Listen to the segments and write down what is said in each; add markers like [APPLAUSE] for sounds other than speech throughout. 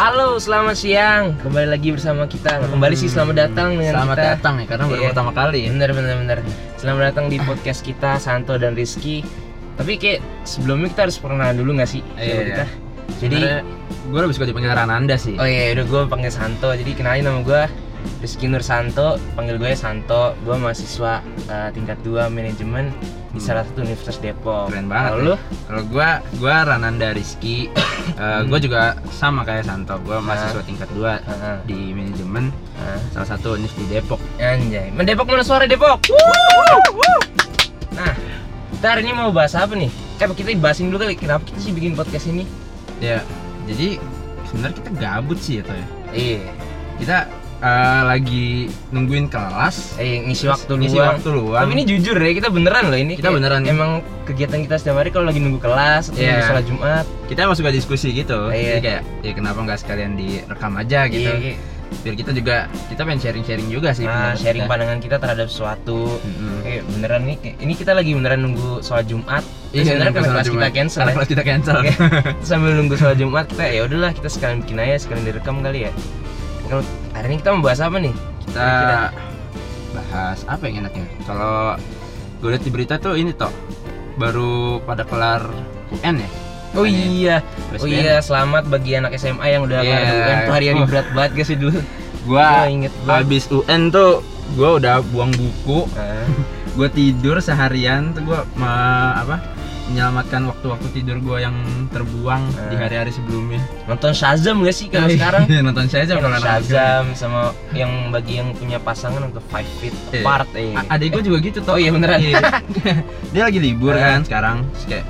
Halo, selamat siang. Kembali lagi bersama kita. Nggak Kembali sih selamat datang dengan Selamat kita. datang ya karena baru Iya. pertama kali. Bener bener bener. Selamat datang di podcast kita Santo dan Rizky. Tapi kayak sebelumnya kita harus perkenalan dulu nggak sih? Iya, iya. kita? Jadi, gue lebih suka dipanggil Rananda sih. oh iya, udah gue panggil Santo. Jadi kenalin nama gue Rizky Nur Santo. Panggil gue Santo. Gue mahasiswa eh, tingkat 2 manajemen di Hmm. salah satu universitas Depok. Keren banget. Kalau ya. lu? Kalau gue, gue Rananda Rizky. [COUGHS] Eh, gue juga sama kayak Santo. Gue mahasiswa tingkat 2 Heeh. di manajemen Nah, salah satu univ di Depok. Anjay, mendepok mana suara Depok? Nah, kita hari ini mau bahas apa nih? Eh, kita bahasin dulu kali, kenapa kita sih bikin podcast ini? Ya, jadi sebenarnya kita gabut sih ya Toh ya. Iya, Kita eh, lagi nungguin kelas. eh, ngisi waktu ngisi luang. waktu luang. Tapi ini jujur ya, kita beneran loh ini. Kita Kayak beneran. Emang kegiatan kita setiap hari kalau lagi nunggu kelas atau Iya. nunggu sholat Jumat. kita emang suka diskusi gitu. Iya. Jadi kayak, ya kenapa nggak sekalian direkam aja gitu. Iya, Biar kita juga, kita pengen sharing-sharing juga sih. Nah, sharing kita. pandangan kita terhadap sesuatu. Mm-mm. Kayak beneran nih, ini kita lagi beneran nunggu sholat Jumat. Iya, sebenarnya karena sholat kelas kita cancel Karena kelas kita cancel. [LAUGHS] Sambil nunggu sholat Jumat kita ya udahlah kita sekalian bikin aja sekalian direkam kali ya kalau hari ini kita mau bahas apa nih? Kita bahas apa yang enaknya? Kalau gue lihat di berita tuh ini toh baru pada kelar UN ya? Oh Makanya iya. Oh iya selamat bagi anak SMA yang udah Iya. kelar UN tuh hari-hari Oh. berat banget gak sih dulu gua Gua inget banget habis UN tuh gua udah buang buku. Ah, [LAUGHS] gua tidur seharian tuh gua ma- apa menyelamatkan waktu-waktu tidur gua yang terbuang di Ah. hari-hari sebelumnya nonton Shazam gak sih kalau sekarang Iya, nonton Nonton kalau Shazam sama yang bagi yang punya pasangan untuk five feet Iya. apart eh. A- adik gua juga gitu toh Oh iya, beneran. [LAUGHS] dia lagi libur Ah. kan sekarang Terus kayak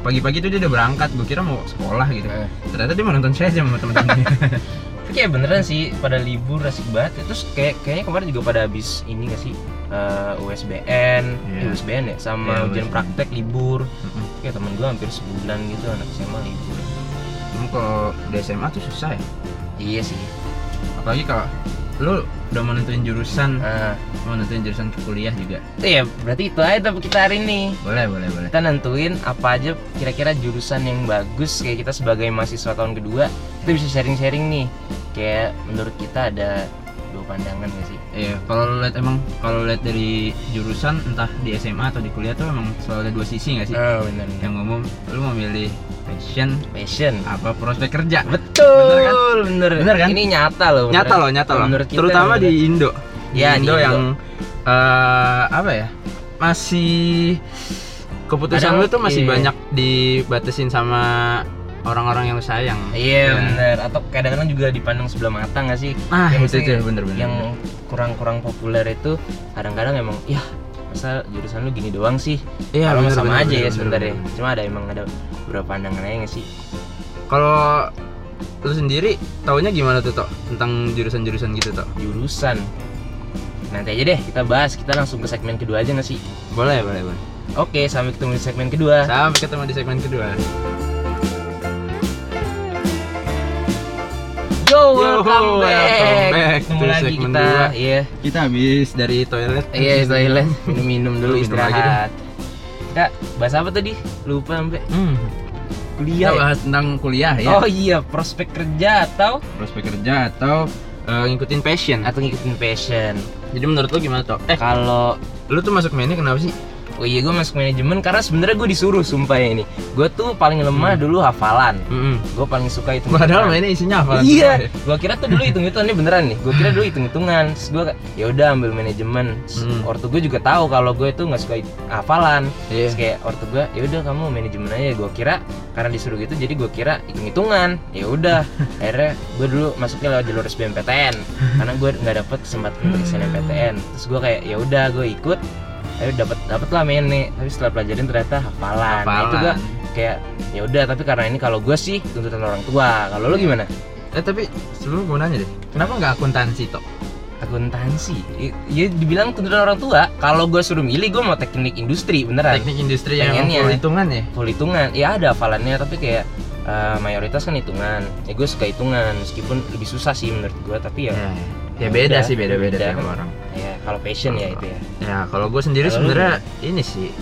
pagi-pagi tuh dia udah berangkat gua kira mau sekolah gitu Ah. ternyata dia mau nonton aja sama temen-temennya [LAUGHS] Tapi kayak beneran sih pada libur asik banget. Terus kayak kayaknya kemarin juga pada habis ini gak sih Eh, USBN, Iya. eh, USBN ya sama Iya, ujian USBN. praktek libur. Mm-mm. Kayak temen gue hampir sebulan gitu anak SMA libur. Emang kalau di SMA tuh susah ya Iya sih. apalagi kalau lu udah mau nentuin jurusan Nah, mau nentuin jurusan ke kuliah juga itu ya berarti itu aja tapi kita hari ini. boleh boleh boleh Kita nentuin apa aja kira-kira jurusan yang bagus kayak kita sebagai mahasiswa tahun kedua kita bisa sharing-sharing nih. Kayak menurut kita ada dua pandangan gak sih? iya kalau lihat emang kalau lihat dari jurusan entah di SMA atau di kuliah tuh emang selalu ada dua sisi nggak sih Oh benar. yang umum lu mau milih passion Passion. apa prospek kerja Betul, bener, Bener kan? Ini nyata loh. beneran. nyata loh nyata loh Menurut kita terutama di bener. Indo di Ya, di Indo Indo. yang eh, apa ya masih keputusan Kadang- lu tuh masih iya. banyak dibatasin sama orang-orang yang sayang Iya Ya. bener. Atau kadang-kadang juga dipandang sebelah mata nggak sih? ah Ya, itu maksudnya itu bener bener Yang kurang-kurang populer itu kadang-kadang emang ya masa jurusan lu gini doang sih? Iya, Kalau sama bener, aja bener, ya bener, sebenarnya. bener. Cuma ada emang ada beberapa pandangan aja sih? Kalau lu sendiri taunya gimana tuh Tok tentang jurusan-jurusan gitu Tok? Jurusan. Nanti aja deh kita bahas. Kita langsung ke segmen kedua aja nggak sih? Boleh, boleh, boleh. Oke, sampai ketemu di segmen kedua. Sampai ketemu di segmen kedua. Welcome welcome back Ketemu lagi kita. dua. Iya. Kita habis dari toilet. Iya, toilet. [LAUGHS] Minum-minum dulu istirahat. Kak, bahas apa tadi? Lupa sampai Hmm. kuliah. Kita ya? bahas tentang kuliah ya. Oh iya, prospek kerja atau Prospek kerja atau eh, ngikutin passion. atau ngikutin passion. Jadi menurut lu gimana Tok? Eh, Kalau lu tuh masuk mini kenapa sih? Oh iya gue masuk manajemen karena sebenarnya gue disuruh sumpah ya ini. Gue tuh paling lemah Hmm. dulu hafalan. Mm Gue paling suka itu. Padahal mainnya isinya apa? Iya, gue kira tuh dulu hitung-hitungannya beneran nih. Gue kira dulu hitung-hitungan. Terus gue ya udah ambil manajemen. Hmm. Ortu gue juga tahu kalau gue itu nggak suka hafalan. Iya. Terus kayak ortu gue, ya udah kamu manajemen aja. Gue kira karena disuruh gitu, jadi gue kira hitung-hitungan. Ya udah, [LAUGHS] akhirnya gue dulu masuknya lewat jalur SBMPTN karena gue nggak dapet kesempatan untuk SNMPTN. Terus gue kayak ya udah gue ikut. Ayo dapat dapat lah mene. Tapi setelah pelajarin ternyata hafalan. Nah, itu Hafalan. kayak ya udah tapi karena ini kalau gue sih tuntutan orang tua. Kalau lu gimana? Eh tapi sebelum gue nanya deh, kenapa nggak akuntansi Tok? akuntansi ya dibilang tuntutan orang tua kalau gue suruh milih gue mau teknik industri beneran Teknik industri yang full hitungan ya? full hitungan ya ada hafalannya tapi kayak eh, mayoritas kan hitungan ya gue suka hitungan meskipun lebih susah sih menurut gue tapi ya Ya, Ya beda udah, sih beda-beda beda. tiap orang. ya kalau passion ya itu ya Ya kalau gue sendiri sebenarnya ini sih,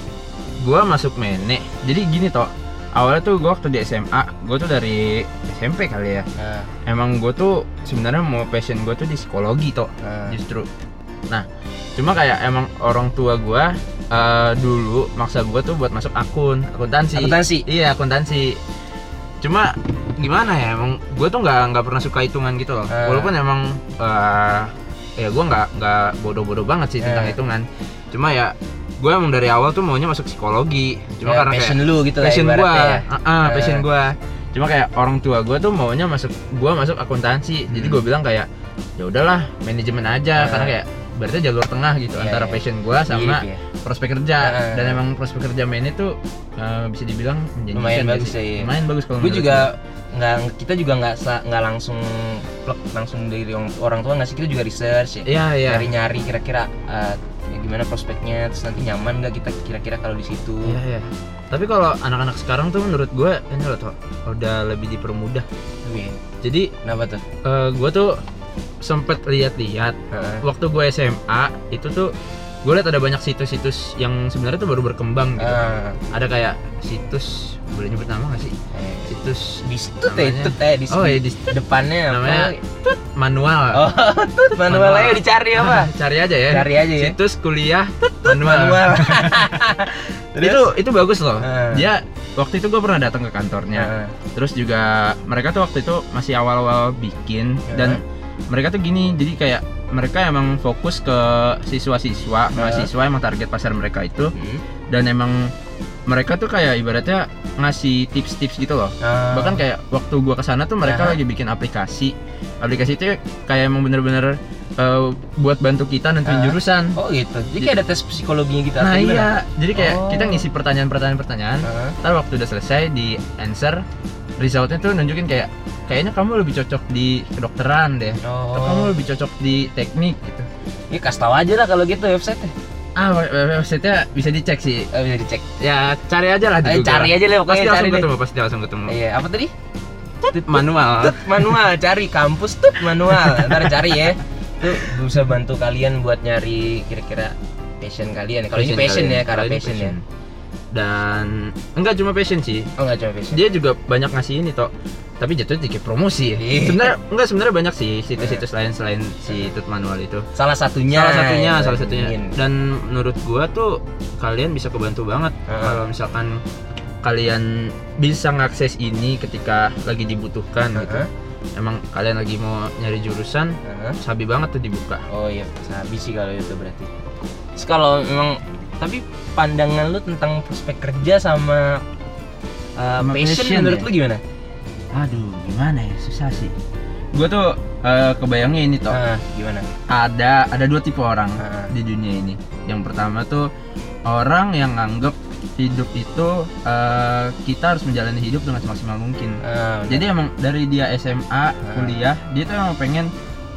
gue masuk mene. Jadi gini toh, awalnya tuh gue waktu di SMA gue tuh dari SMP kali ya Nah, emang gue tuh sebenarnya mau passion gue tuh di psikologi toh nah. justru nah cuma kayak emang orang tua gue eh, dulu maksa gue tuh buat masuk akun akuntansi Akuntansi? iya akuntansi cuma gimana ya emang gue tuh nggak nggak pernah suka hitungan gitu loh Ah. walaupun emang eh, ya gue nggak nggak bodoh-bodoh banget sih tentang Ah. hitungan cuma ya gue emang dari awal tuh maunya masuk psikologi cuma Ya, karena passion kayak lu gitu lah passion gue ya. passion Ah. gue cuma kayak orang tua gue tuh maunya masuk gue masuk akuntansi jadi Hmm. gue bilang kayak ya udahlah manajemen aja Ah. karena kayak berarti jalur tengah gitu Iya, antara iya. passion gue sama ya. prospek kerja Ah. dan emang prospek kerja main itu eh, bisa dibilang Lumayan gitu bagus sih. ya, lumayan bagus kalau gue juga nggak kita juga nggak nggak langsung plek langsung dari orang, tua nggak sih? Kita juga research ya. Iya iya. Nyari nyari kira-kira ya gimana prospeknya terus nanti nyaman nggak kita kira-kira kalau di situ? Iya iya. Tapi kalau anak-anak sekarang tuh menurut gue ini loh Tok, udah lebih dipermudah. Wih, jadi kenapa tuh? eh, gue tuh sempet lihat-lihat Heeh. waktu gue SMA itu tuh gue lihat ada banyak situs-situs yang sebenarnya tuh baru berkembang gitu. Ah, ada kayak situs boleh nyebut nama gak sih? Eh, situs di situ teh Namanya- itu teh di oh situ. ya di depannya apa? namanya manual. Oh [LAUGHS] tut manual Manual. dicari apa? [LAUGHS] Cari aja ya. Cari aja ya. Situs kuliah manual, manual. [LAUGHS] Itu itu bagus loh. Ah. dia waktu itu gue pernah datang ke kantornya. Nah, terus juga mereka tuh waktu itu masih awal-awal bikin Ya. dan mereka tuh gini jadi kayak mereka emang fokus ke siswa-siswa Ya. mahasiswa emang target pasar mereka itu hmm. dan emang mereka tuh kayak ibaratnya ngasih tips-tips gitu loh Ah, bahkan kayak waktu gua ke sana tuh mereka Aha. lagi bikin aplikasi aplikasi itu kayak emang bener-bener eh, buat bantu kita nentuin Ah. jurusan oh gitu jadi kayak ada tes psikologinya gitu nah iya jadi kayak Oh. kita ngisi pertanyaan-pertanyaan pertanyaan ntar waktu udah selesai di answer resultnya tuh nunjukin kayak kayaknya kamu lebih cocok di kedokteran deh. Atau kamu oh lebih cocok di teknik gitu. Ya kasih tahu aja lah kalau gitu website ah we- we- website-nya bisa dicek sih. Eh, bisa dicek. Ya cari aja lah di Eh, Google. cari aja lah pasti pokoknya cari langsung deh. ketemu pasti langsung ketemu. Iya apa tadi? Manual. tut manual. Cari kampus tut manual. Ntar cari ya. Itu bisa bantu kalian buat nyari kira-kira passion kalian. Kalau ini passion kalian. ya karena ini passion, ya. dan enggak cuma passion sih. Oh nggak cuma passion. Dia juga banyak ngasih ini toh tapi jatuhnya dikit promosi ya Iya. sebenarnya enggak sebenarnya banyak sih situs-situs lain selain si tut manual itu salah satunya salah satunya salah satunya ingin. dan menurut gua tuh kalian bisa kebantu banget Heeh. kalau misalkan kalian bisa ngakses ini ketika lagi dibutuhkan gitu Heeh. emang kalian lagi mau nyari jurusan Heeh. sabi banget tuh dibuka oh iya sabi sih kalau itu berarti Terus kalau memang tapi pandangan lu tentang prospek kerja sama uh, passion, passion menurut ya? lu gimana? Aduh gimana ya susah sih gua tuh eh, kebayangnya ini toh Ah, gimana? ada ada dua tipe orang Ah. di dunia ini. Yang pertama tuh orang yang nganggep hidup itu eh, kita harus menjalani hidup dengan semaksimal mungkin. Benar. Jadi emang dari dia SMA, kuliah, dia tuh emang pengen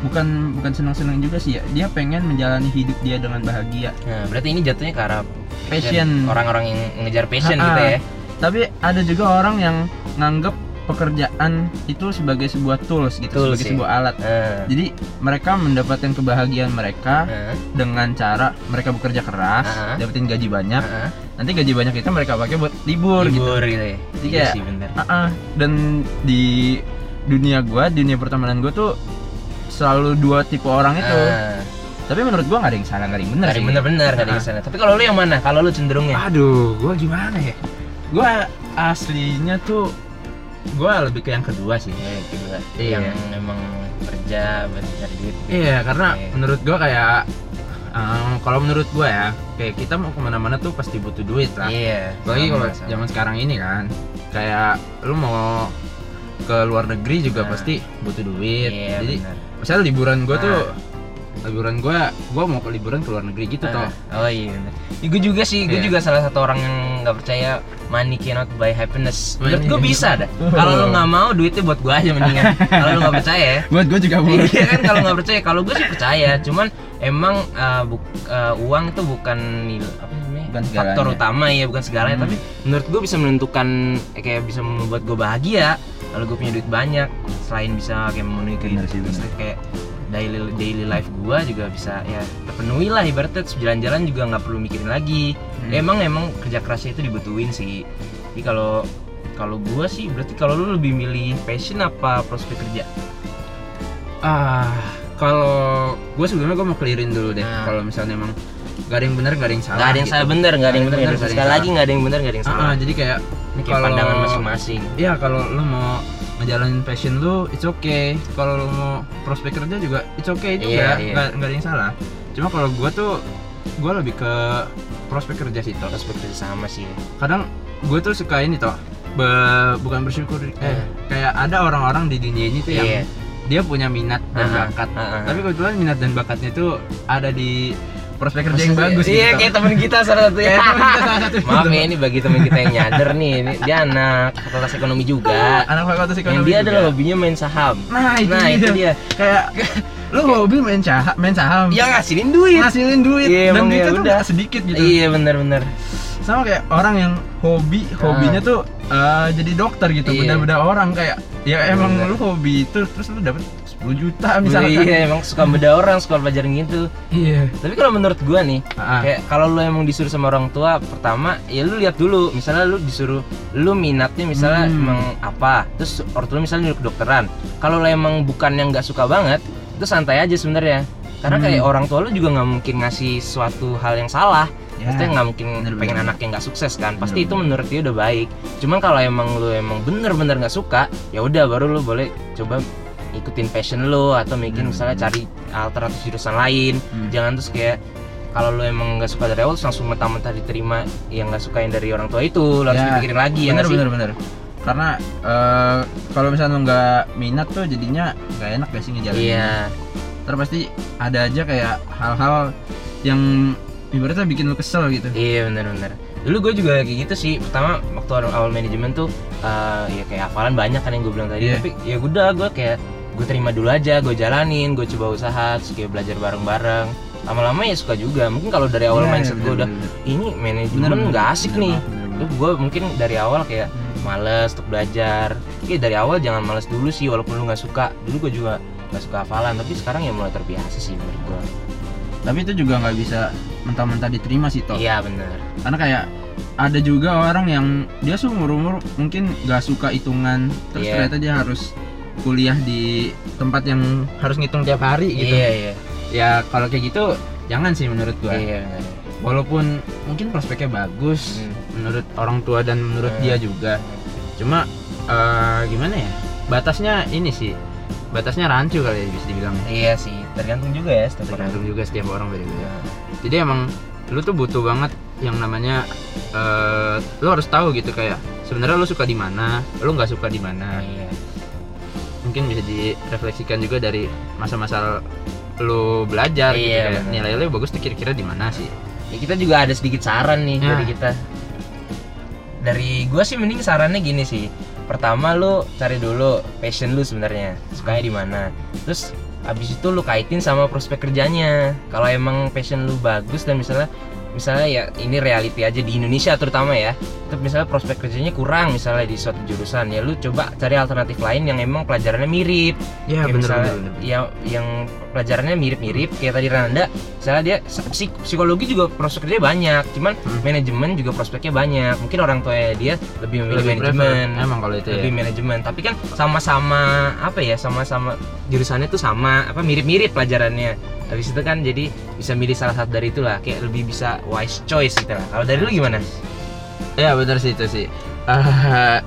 bukan bukan senang-senang juga sih ya. Dia pengen menjalani hidup dia dengan bahagia. Nah, berarti ini jatuhnya ke arah Passion. Orang-orang yang ngejar passion Ha-ha. gitu ya. Tapi ada juga orang yang nganggep pekerjaan itu sebagai sebuah tools gitu, Tools, sebagai ya. sebuah alat. Nah, Jadi mereka mendapatkan kebahagiaan mereka nah, dengan cara mereka bekerja keras, Ah. dapetin gaji banyak. nah, Nanti gaji banyak itu mereka pakai buat libur, gitu. libur gitu ya. Jadi Iya kayak- sih bener. Ah, ah. Dan di dunia gua, dunia pertemanan gua tuh selalu dua tipe orang itu. Ah, Tapi menurut gua nggak ada yang salah, nggak ada yang benar nggak ada sih. yang bener-bener nggak ada yang Ah. sana. Tapi kalau lu yang mana? Kalau lu cenderungnya? Aduh, gua gimana ya? Gua aslinya tuh gua lebih ke yang kedua sih. Ya, kedua. Iya. Yang memang kerja buat cari duit. Iya, karena Iya. menurut gua kayak eh, kalau menurut gua ya, kayak kita mau ke mana-mana tuh pasti butuh duit lah. Iya. Apalagi sama, kalau zaman sekarang ini kan, kayak lu mau ke luar negeri juga Nah. pasti butuh duit. Iya, Jadi benar. misalnya liburan tuh Nah. Liburan gua gua mau ke liburan ke luar negeri gitu toh. Ah, Oh iya. Ya, gue juga sih, gue Iya. juga salah satu orang yang nggak percaya money cannot buy happiness. Menurut gue bisa dah. Kalau lo nggak mau, duitnya buat gue aja mendingan. [LAUGHS] Kalau lo nggak percaya ya. Buat gua juga mau. Iya kan kalau nggak percaya, kalau gue sih percaya. Cuman emang uh, buk- uh, uang itu bukan apa namanya Bukan faktor segalanya. utama ya, bukan segalanya. Hmm. Tapi menurut gue bisa menentukan eh, kayak bisa membuat gue bahagia. Kalau gue punya duit banyak, selain bisa kayak memenuhi kehidupan kayak daily daily life gue juga bisa ya terpenuhi lah ibaratnya. Jalan-jalan juga nggak perlu mikirin lagi. Hmm. emang emang kerja kerasnya itu dibutuhin sih. Jadi kalau kalau gua sih berarti kalau lu lebih milih passion apa prospek kerja? Ah kalau gue sebelumnya gue mau clearin dulu deh. Nah. kalau misalnya emang gak ada yang benar gak ada yang salah nggak ada yang gitu. salah bener nggak ada yang ada sekali lagi nggak ada yang bener nggak ada yang Ah, salah. ah, jadi kayak kayak kalau- pandangan masing-masing. Ya kalau lu mau ngejalanin passion lu it's okay. Kalau lu mau prospek kerja juga it's okay juga. Iya, iya. nggak nggak ada yang salah. Cuma kalau gue tuh gue lebih ke prospek kerja sih toh. Prospek kerja sama sih. Kadang gue tuh suka ini toh. Be- bukan bersyukur eh Eh. kayak ada orang-orang di dunia ini tuh yang Iya. dia punya minat dan Ah, bakat. ah, ah, tapi kebetulan minat dan bakatnya tuh ada di prospek kerja yang bagus iya gitu. kayak temen kita salah satu ya. [LAUGHS] Maaf ya ini bagi temen kita yang nyadar nih ini dia anak fakultas ekonomi juga. [LAUGHS] Anak fakultas ekonomi yang dia juga. adalah hobinya main saham. Nah itu, nah itu dia. kayak lu hobi main saham main saham? Yang ngasilin duit. Ngasilin duit. Iya, dan duitnya ya tuh udah. sedikit gitu. Iya bener-bener sama kayak orang yang hobi hobinya tuh eh, jadi dokter gitu Ah. Iya. beda-beda orang kayak ya emang Bener. lu hobi itu terus lu dapet 10 juta misalkan iya emang suka beda orang suka pelajaran gitu iya tapi kalau menurut gua nih Ah, kayak kalau lu emang disuruh sama orang tua pertama ya lu lihat dulu misalnya lu disuruh lu minatnya misalnya Hmm. emang apa terus orang tua lu misalnya nyuruh kedokteran kalau lu emang bukan yang nggak suka banget itu santai aja sebenarnya karena Hmm. kayak orang tua lu juga nggak mungkin ngasih suatu hal yang salah Ya. Maksudnya nggak mungkin Bener, pengen bener. anak yang nggak sukses kan pasti Bener, itu menurut dia udah baik cuman kalau emang lu emang bener-bener nggak suka ya udah baru lu boleh coba ikutin passion lu atau mungkin Hmm. misalnya cari alternatif jurusan lain Hmm. jangan terus kayak kalau lu emang nggak suka dari awal langsung mentah-mentah diterima yang nggak suka yang dari orang tua itu harus Ya, dipikirin lagi ya bener nggak sih? bener bener karena eh, kalau misalnya lu nggak minat tuh jadinya nggak enak gak sih ngejalanin iya terus pasti ada aja kayak hal-hal yang ibaratnya bikin lu kesel gitu. Iya bener-bener dulu gue juga kayak gitu sih. Pertama waktu awal, manajemen tuh eh, ya kayak hafalan banyak kan yang gue bilang tadi. Iya. tapi ya udah gue kayak gue terima dulu aja gue jalanin gue coba usaha terus kayak belajar bareng-bareng. Lama-lama ya suka juga. Mungkin kalau dari awal Iya, mindset gue udah ini manajemen nggak asik bener, nih. bener, gue mungkin dari awal kayak males untuk belajar. Oke dari awal jangan males dulu sih walaupun lu nggak suka. Dulu gue juga nggak suka hafalan tapi sekarang ya mulai terbiasa sih menurut gue tapi itu juga nggak bisa mentah-mentah diterima sih toh. Iya bener. Karena kayak ada juga orang yang dia seumur umur mungkin nggak suka hitungan terus Iya. ternyata dia harus kuliah di tempat yang harus ngitung tiap hari gitu. Iya iya. Ya kalau kayak gitu jangan sih menurut gua. Iya. Bener. walaupun mungkin prospeknya bagus Hmm. menurut orang tua dan menurut Hmm. dia juga. Cuma eh, gimana ya? Batasnya ini sih batasnya rancu kali ya bisa dibilang. Iya sih tergantung juga ya setiap orang. tergantung juga setiap orang beda-beda jadi emang lu tuh butuh banget yang namanya eh lu harus tahu gitu kayak sebenarnya lu suka di mana lu nggak suka di mana. Iya mungkin bisa direfleksikan juga dari masa-masa lu belajar gitu Iya, kayak benar. nilai lu bagus tuh kira-kira di mana sih? Ya kita juga ada sedikit saran nih Ya. dari kita. Dari gue sih mending sarannya gini sih. Pertama lu cari dulu passion lu sebenarnya sukanya di mana. Terus abis itu lu kaitin sama prospek kerjanya kalau emang passion lu bagus dan misalnya misalnya ya ini reality aja di Indonesia terutama ya itu misalnya prospek kerjanya kurang misalnya di suatu jurusan ya lu coba cari alternatif lain yang emang pelajarannya mirip ya bener misalnya bener, bener. yang yang pelajarannya mirip-mirip kayak tadi Randa misalnya dia psik- psikologi juga prospek kerjanya banyak cuman Hmm. manajemen juga prospeknya banyak. Mungkin orang tua dia lebih memilih Lebih prefer. manajemen. emang kalau itu lebih ya manajemen. Tapi kan sama-sama apa ya sama-sama jurusannya tuh sama apa mirip-mirip pelajarannya. Habis itu kan jadi bisa milih salah satu dari itulah kayak lebih bisa wise choice gitu lah. Kalau dari lu gimana? Ya bener sih itu sih. Eh,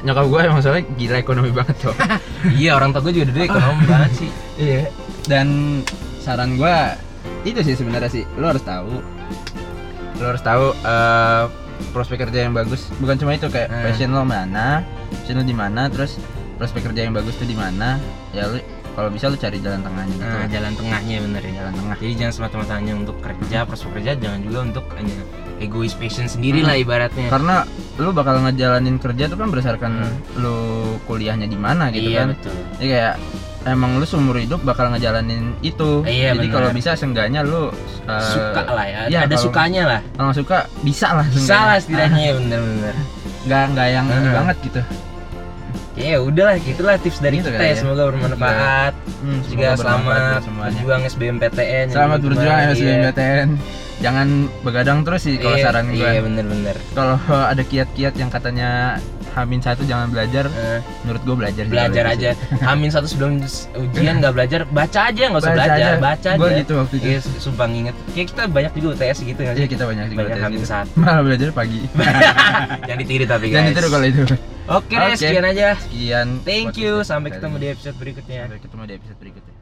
nyokap gue emang soalnya gila ekonomi banget tuh [LAUGHS] iya orang tua gue juga dulu ekonomi banget sih. Iya. Dan saran gua itu sih sebenarnya sih, lo harus tahu. Lo harus tahu eh, prospek kerja yang bagus. Bukan cuma itu kayak Hmm. passion lo mana, passion lo di mana, terus prospek kerja yang bagus tuh di mana. Ya lo kalau bisa lo cari jalan tengahnya gitu. nah, jalan tengahnya bener ya Jalan tengah. jadi jangan semata-mata hanya untuk kerja prospek kerja jangan juga untuk hanya egois passion sendiri lah ibaratnya Karena lo bakal ngejalanin kerja tuh kan berdasarkan Hmm. lo kuliahnya di mana gitu iya kan. betul Jadi kayak emang lu seumur hidup bakal ngejalanin itu. Iya, Jadi kalau bisa seenggaknya lu eh, suka lah ya, iya, ada kalau- sukanya lah. kalau suka bisa lah bisa lah setidaknya [LAUGHS] ya bener-bener nggak nggak yang ini banget gitu. Ya udahlah gitulah tips dari Gitu kita ya. ya. semoga bermanfaat. Hmm, juga semoga bermanfaat selamat berjuang SBMPTN selamat Jadi berjuang iya. SBMPTN jangan begadang terus sih kalau Iya, saran gue iya bener-bener kalau ada kiat-kiat yang katanya Hamin satu jangan belajar. Eh, menurut gue belajar belajar aja. [LAUGHS] Hamin satu sebelum ujian nggak belajar baca aja nggak usah Baca belajar aja. baca Gua aja. gitu waktu itu. Iya, sumpah nginget. Kayak kita banyak juga UTS gitu nggak sih. iya kita banyak juga banyak tes Hamin gitu. satu. Malah belajar pagi. [LAUGHS] Jangan ditiru tapi guys. jangan ditiru kalau itu. Oke deh Oke. sekian aja. Sekian thank you. sampai ketemu di episode berikutnya. Sampai ketemu di episode berikutnya